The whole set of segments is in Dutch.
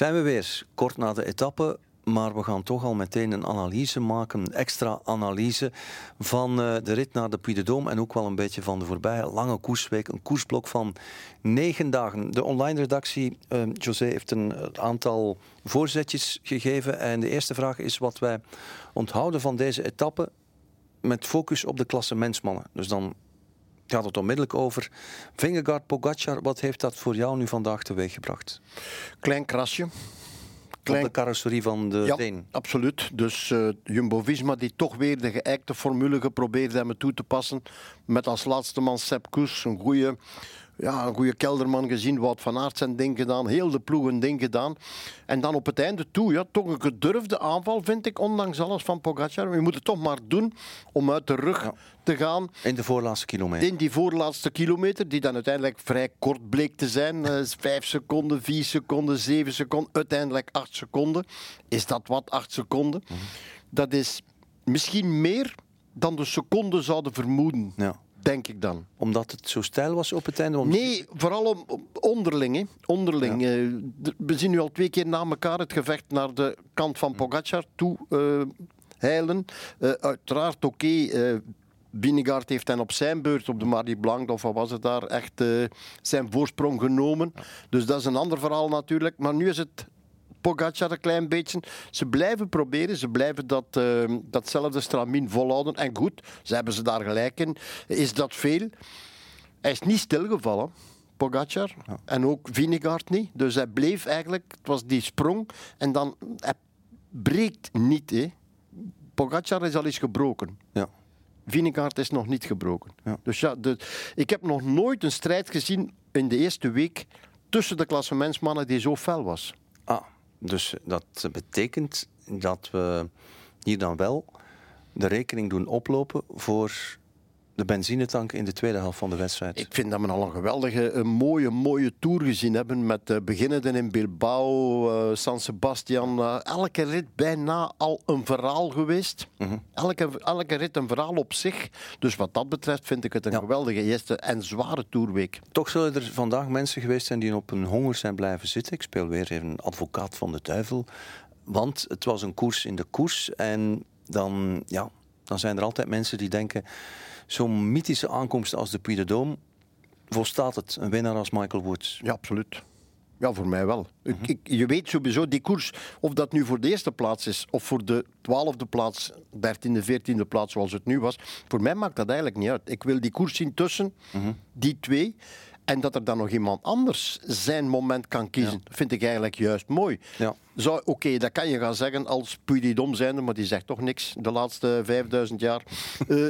Zijn we weer kort na de etappe, maar we gaan toch al meteen een analyse maken, een extra analyse van eh, de rit naar de Puy de Dôme en ook wel een beetje van de voorbije lange koersweek. Een koersblok van negen dagen. De online redactie, uh, José, heeft een aantal voorzetjes gegeven en de eerste vraag is wat wij onthouden van deze etappe met focus op de klasse mensmannen. Dus dan gaat het onmiddellijk over. Vingegaard, Pogacar, wat heeft dat voor jou nu vandaag teweeggebracht? Klein krasje. Klein... Op de carrosserie van de ja, Deen. absoluut. Dus uh, Jumbo-Visma die toch weer de geëikte formule geprobeerd hebben toe te passen. Met als laatste man Sepp Koes, een goede ja, een goede kelderman gezien. Wout van Aert zijn ding gedaan. Heel de ploeg een ding gedaan. En dan op het einde toe, ja, toch een gedurfde aanval, vind ik, ondanks alles van Pogacar. Je moet het toch maar doen om uit de rug te gaan. In de voorlaatste kilometer. In die voorlaatste kilometer, die dan uiteindelijk vrij kort bleek te zijn. Uh, vijf seconden, vier seconden, zeven seconden, uiteindelijk acht seconden. Is dat wat, acht seconden? Mhm. Dat is misschien meer dan de seconden zouden vermoeden. Ja denk ik dan. Omdat het zo stijl was op het einde? Nee, vooral om, onderling. Hè. onderling. Ja. Uh, we zien nu al twee keer na elkaar het gevecht naar de kant van Pogacar toe uh, heilen. Uh, uiteraard, oké, okay, Binegaard heeft dan op zijn beurt op de Marie Blanc, of wat was het daar, echt zijn voorsprong genomen. Dus dat is een ander verhaal natuurlijk. Maar nu is het Pogacar een klein beetje. Ze blijven proberen, ze blijven dat, uh, datzelfde stramien volhouden. En goed, ze hebben ze daar gelijk in. Is dat veel? Hij is niet stilgevallen. Pogacar. En ook Vinegaard niet. Dus hij bleef eigenlijk, het was die sprong. En dan, hij breekt niet. Hè. Pogacar is al eens gebroken. Ja. Vinegaard is nog niet gebroken. Ja. Dus ja, de, ik heb nog nooit een strijd gezien in de eerste week tussen de klassementsmannen die zo fel was. Ah, dus dat betekent dat we hier dan wel de rekening doen oplopen voor de benzinetank in de tweede helft van de wedstrijd. Ik vind dat we al een geweldige, een mooie, mooie tour gezien hebben. Met uh, in Bilbao, uh, San Sebastian. Uh, elke rit bijna al een verhaal geweest. Mhm. elke, elke rit een verhaal op zich. Dus wat dat betreft vind ik het een geweldige eerste en zware tourweek. Toch zullen er vandaag mensen geweest zijn die op een honger zijn blijven zitten. Ik speel weer even advocaat van de duivel. Want het was een koers in de koers. En dan, ja, dan zijn er altijd mensen die denken zo'n mythische aankomst als de Puy de Dôme, volstaat het een winnaar als Michael Woods? Ja, absoluut. Ja, voor mij wel. Mhm. ik, je weet sowieso, die koers, of dat nu voor de eerste plaats is of voor de twaalfde plaats, dertiende, veertiende plaats zoals het nu was, voor mij maakt dat eigenlijk niet uit. Ik wil die koers zien tussen mhm. die twee. En dat er dan nog iemand anders zijn moment kan kiezen, vind ik eigenlijk juist mooi. Ja. Oké, dat kan je gaan zeggen als Puydidom zijnde, maar die zegt toch niks de laatste 5000 jaar. uh,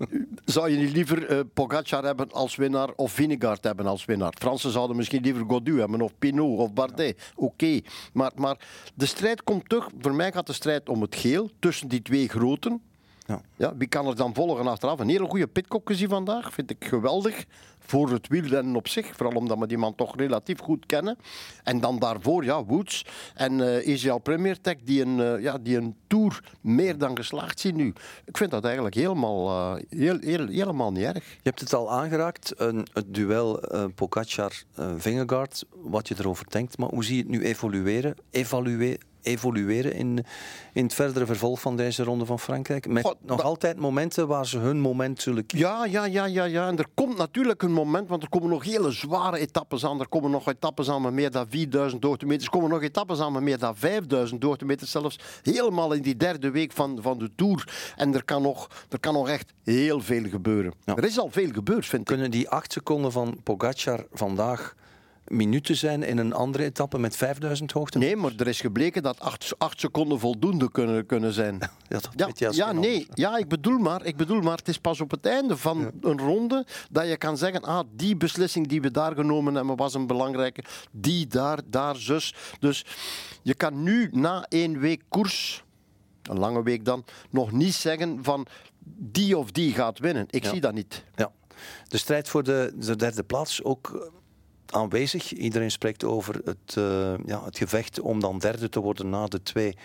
zou je niet liever uh, Pogacar hebben als winnaar of Vinegaard hebben als winnaar? Fransen zouden misschien liever Godu hebben of Pinot of Bardet. Oké, maar, maar de strijd komt terug. Voor mij gaat de strijd om het geel tussen die twee groten. Ja. Ja, wie kan er dan volgen achteraf? Een hele goede pitkop gezien vandaag. Vind ik geweldig. Voor het wielrennen op zich. Vooral omdat we die man toch relatief goed kennen. En dan daarvoor, ja, Woods en uh, Premier Tech, die een, uh, ja, die een tour meer dan geslaagd zien nu. Ik vind dat eigenlijk helemaal, uh, heel, helemaal niet erg. Je hebt het al aangeraakt, een, het duel uh, Pogacar-Vingegaard, wat je erover denkt. Maar hoe zie je het nu evolueren? Evalueren? Evolueren in, in het verdere vervolg van deze ronde van Frankrijk? Met nog altijd momenten waar ze hun moment zullen kiezen. Ja, ja, ja, ja, ja. En er komt natuurlijk een moment, want er komen nog hele zware etappes aan. Er komen nog etappes aan met meer dan 4000 doortemeters. Er komen nog etappes aan met meer dan 5000 doortemeters. Zelfs helemaal in die derde week van, van de Tour. En er kan nog, er kan nog echt heel veel gebeuren. Er is al veel gebeurd, vind ik. Kunnen die acht seconden van Pogacar vandaag minuten zijn in een andere etappe met 5000 hoogte. Nee, maar er is gebleken dat 8, seconden voldoende kunnen, kunnen zijn. Ja, dat ja, ja nee, ja, ik bedoel, maar, ik bedoel maar, het is pas op het einde van een ronde dat je kan zeggen, ah, die beslissing die we daar genomen hebben was een belangrijke, die daar, daar, zus. Dus je kan nu na één week koers, een lange week dan, nog niet zeggen van die of die gaat winnen. Ik zie dat niet. Ja. De strijd voor de, de derde plaats ook aanwezig. Iedereen spreekt over het, uh, ja, het gevecht om dan derde te worden na de twee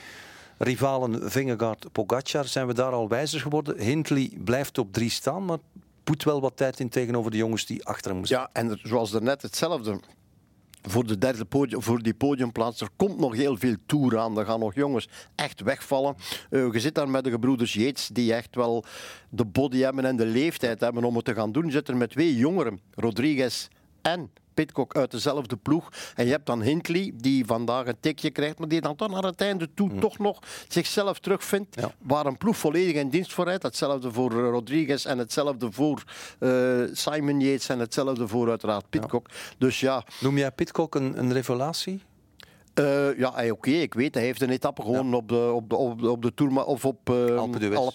rivalen Vingegaard Pogacar. Zijn we daar al wijzer geworden? Hindley blijft op drie staan, maar poet wel wat tijd in tegenover de jongens die achter hem Ja, en zoals er net hetzelfde voor, de derde podium, voor die podiumplaats. Er komt nog heel veel toer aan. Er gaan nog jongens echt wegvallen. Uh, je zit daar met de gebroeders Yates, die echt wel de body hebben en de leeftijd hebben om het te gaan doen. Je zit er met twee jongeren, Rodriguez en Pitcock uit dezelfde ploeg. En je hebt dan Hindley, die vandaag een tikje krijgt, maar die dan toch naar het einde toe mm. toch nog zichzelf terugvindt. Waar een ploeg volledig in dienst voor rijdt. Hetzelfde voor eh, Rodriguez en hetzelfde voor uh, Simon Yates en hetzelfde voor uiteraard Pitcock. Dus ja. Noem jij Pitcock een, een revelatie? Uh, ja, oké, ik weet, hij heeft een etappe gewoon op, de, op, de, op, de, op de Tour of op uh,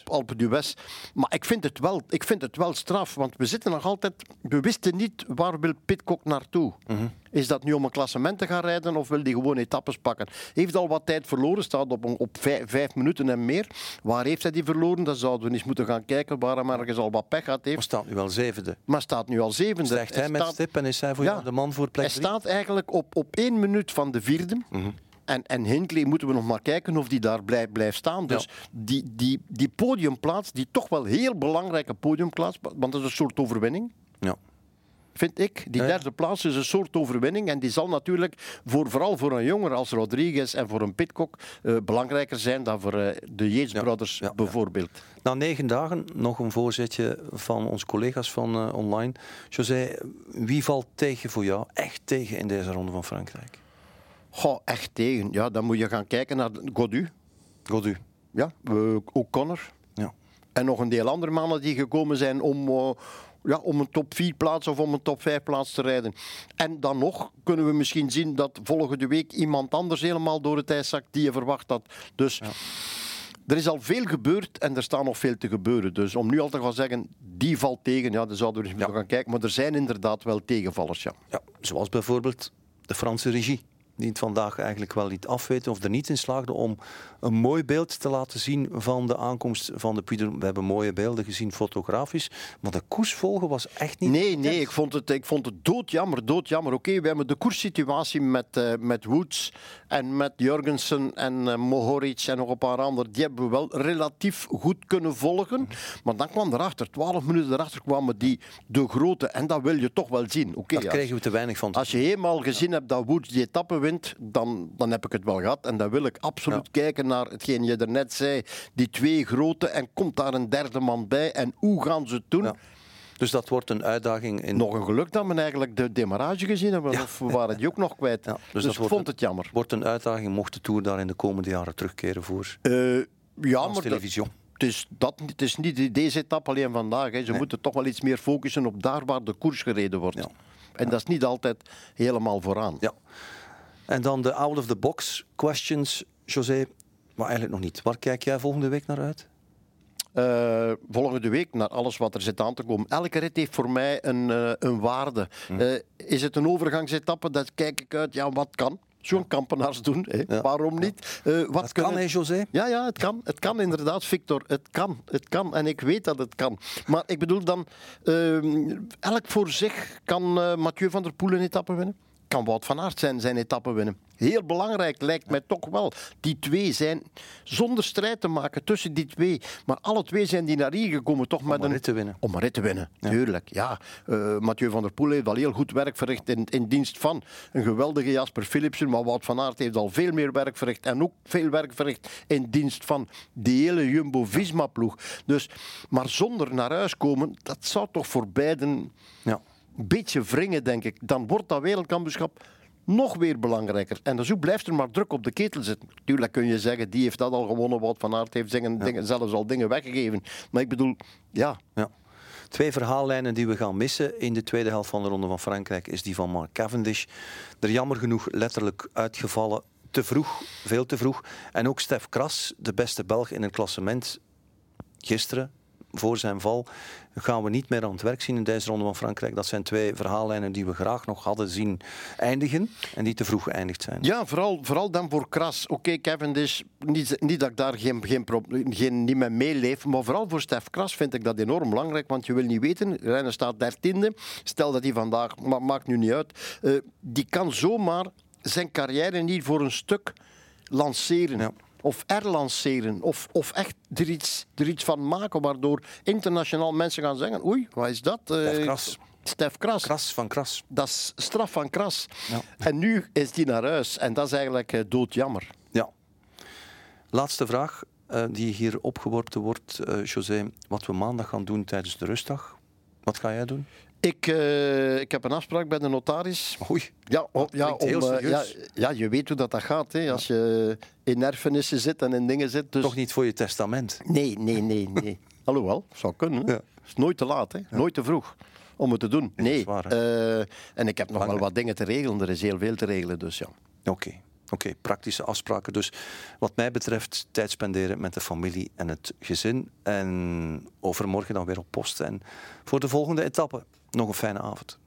Alpe d'Huez. Maar ik vind, het wel, ik vind het wel straf, want we zitten nog altijd... We wisten niet waar wil Pitcock naartoe. Mm is dat nu om een klassement te gaan rijden of wil hij gewoon etappes pakken? Heeft al wat tijd verloren, staat op, op vijf, minuten en meer. Waar heeft hij die verloren? Dan zouden we eens moeten gaan kijken waar hij ergens al wat pech had. Heeft. Maar staat nu al zevende. Maar staat nu al zevende. Zegt hij, met stip en is hij voor ja, de man voor plek Hij staat eigenlijk op, op één minuut van de vierde. Mhm. En, en Hindley moeten we nog maar kijken of die daar blijft, blijft staan. Dus die, die, die podiumplaats, die toch wel heel belangrijke podiumplaats, want dat is een soort overwinning. Ja vind ik. Die derde plaats is een soort overwinning. En die zal natuurlijk voor, vooral voor een jonger als Rodriguez en voor een Pitcock uh, belangrijker zijn dan voor uh, de Yates Brothers bijvoorbeeld. Na negen dagen nog een voorzetje van onze collega's van uh, online. José, wie valt tegen voor jou? Echt tegen in deze ronde van Frankrijk? Goh, echt tegen. Ja, dan moet je gaan kijken naar Godu. Godu. Ja, O'Connor. Ja. En nog een deel andere mannen die gekomen zijn om, ja, om een top 4 plaats of om een top 5 plaats te rijden. En dan nog kunnen we misschien zien dat volgende week iemand anders helemaal door het ijs zakt die je verwacht had. Dus ja. er is al veel gebeurd en er staat nog veel te gebeuren. Dus om nu al te gaan zeggen, die valt tegen, ja, dan zouden we eens ja. gaan kijken. Maar er zijn inderdaad wel tegenvallers, ja. ja. Zoals bijvoorbeeld de Franse regie die het vandaag eigenlijk wel niet afweten of er niet in slaagde om een mooi beeld te laten zien van de aankomst van de Puy We hebben mooie beelden gezien fotografisch, maar de koers volgen was echt niet... Nee, nee, ik vond het, ik vond het doodjammer, doodjammer. Oké, we hebben de koerssituatie met, uh, met Woods en met Jurgensen en uh, Mohoric en nog een paar anderen, die hebben we wel relatief goed kunnen volgen. Maar dan kwam erachter, twaalf minuten erachter kwamen die, de grote, en dat wil je toch wel zien. Oké, Daar kregen we te weinig van. Als je eenmaal gezien hebt dat Woods die etappe wint, dan, dan heb ik het wel gehad. En dan wil ik absoluut kijken naar hetgeen je er net zei. Die twee grote en komt daar een derde man bij. En hoe gaan ze het doen? Dus dat wordt een uitdaging. In... Nog een geluk dat we eigenlijk de demarage gezien hebben. Of we waren die ook nog kwijt. Ja, dus, dus ik vond het jammer. Wordt een uitdaging mocht de Tour daar in de komende jaren terugkeren voor uh, ja, maar televisie. het is, dat, het is niet deze etappe alleen vandaag. Hè. Ze moeten toch wel iets meer focussen op daar waar de koers gereden wordt. Ja. En dat is niet altijd helemaal vooraan. Ja. En dan de out-of-the-box questions, José. Maar eigenlijk nog niet. Waar kijk jij volgende week naar uit? Uh, volgende week naar alles wat er zit aan te komen. Elke rit heeft voor mij een, uh, een waarde. Uh, is het een overgangsetappe? Dat kijk ik uit. Ja, wat kan? Zo'n kampenaars doen. Hè? Ja. Waarom niet? wat het kan, hè, José? Ja, ja, het kan. Het kan inderdaad, Victor. Het kan. Het kan. En ik weet dat het kan. Maar ik bedoel dan, elk voor zich kan Mathieu van der Poel een etappe winnen kan Wout van Aert zijn, zijn etappe winnen. Heel belangrijk lijkt mij toch wel. Die twee zijn zonder strijd te maken tussen die twee. Maar alle twee zijn die naar hier gekomen toch met een... rit te winnen. Om een rit te winnen, ja. tuurlijk. Ja, uh, Mathieu van der Poel heeft al heel goed werk verricht in, in dienst van een geweldige Jasper Philipsen. Maar Wout van Aert heeft al veel meer werk verricht. En ook veel werk verricht in dienst van de hele Jumbo-Visma-ploeg. Dus, maar zonder naar huis komen, dat zou toch voor beiden... Ja beetje wringen, denk ik, dan wordt dat wereldkampioenschap nog weer belangrijker. En dus blijft er maar druk op de ketel zitten. Tuurlijk kun je zeggen, die heeft dat al gewonnen, wat Van Aert heeft dingen, dingen, zelfs al dingen weggegeven. Maar ik bedoel, ja. ja. Twee verhaallijnen die we gaan missen in de tweede helft van de Ronde van Frankrijk is die van Mark Cavendish. Er jammer genoeg letterlijk uitgevallen. Te vroeg, veel te vroeg. En ook Stef Kras, de beste Belg in het klassement, gisteren voor zijn val gaan we niet meer aan het werk zien in deze ronde van Frankrijk. Dat zijn twee verhaallijnen die we graag nog hadden zien eindigen en die te vroeg geëindigd zijn. Ja, vooral, vooral dan voor Kras. Oké, okay, Cavendish, niet, niet dat ik daar geen, geen, geen, niet mee meeleef, maar vooral voor Stef Kras vind ik dat enorm belangrijk, want je wil niet weten, Rennen staat dertiende, stel dat hij vandaag, maar maakt nu niet uit, uh, die kan zomaar zijn carrière niet voor een stuk lanceren. Ja of erlanceren of, of echt er iets, er iets van maken waardoor internationaal mensen gaan zeggen oei, wat is dat? Uh, Stef Kras. Kras van Kras. Dat is straf van Kras. Ja. En nu is die naar huis. En dat is eigenlijk eh, doodjammer. Ja. Laatste vraag uh, die hier opgeworpen wordt, uh, José. Wat we maandag gaan doen tijdens de rustdag. Wat ga jij doen? Ik, uh, ik heb een afspraak bij de notaris. Oei. Ja, ja, om, ja, ja, je weet hoe dat, dat gaat. Hè, als je in erfenissen zit en in dingen zit. Dus... Toch niet voor je testament? Nee, nee, nee. nee. Alhoewel, zou kunnen. Het ja. is nooit te laat, hè. nooit te vroeg om het te doen. Nee. Waar, uh, en ik heb nog wel wat dingen te regelen. Er is heel veel te regelen, dus ja. Oké. Okay. Oké, okay, praktische afspraken. Dus wat mij betreft tijd spenderen met de familie en het gezin. En overmorgen dan weer op post. En voor de volgende etappe nog een fijne avond.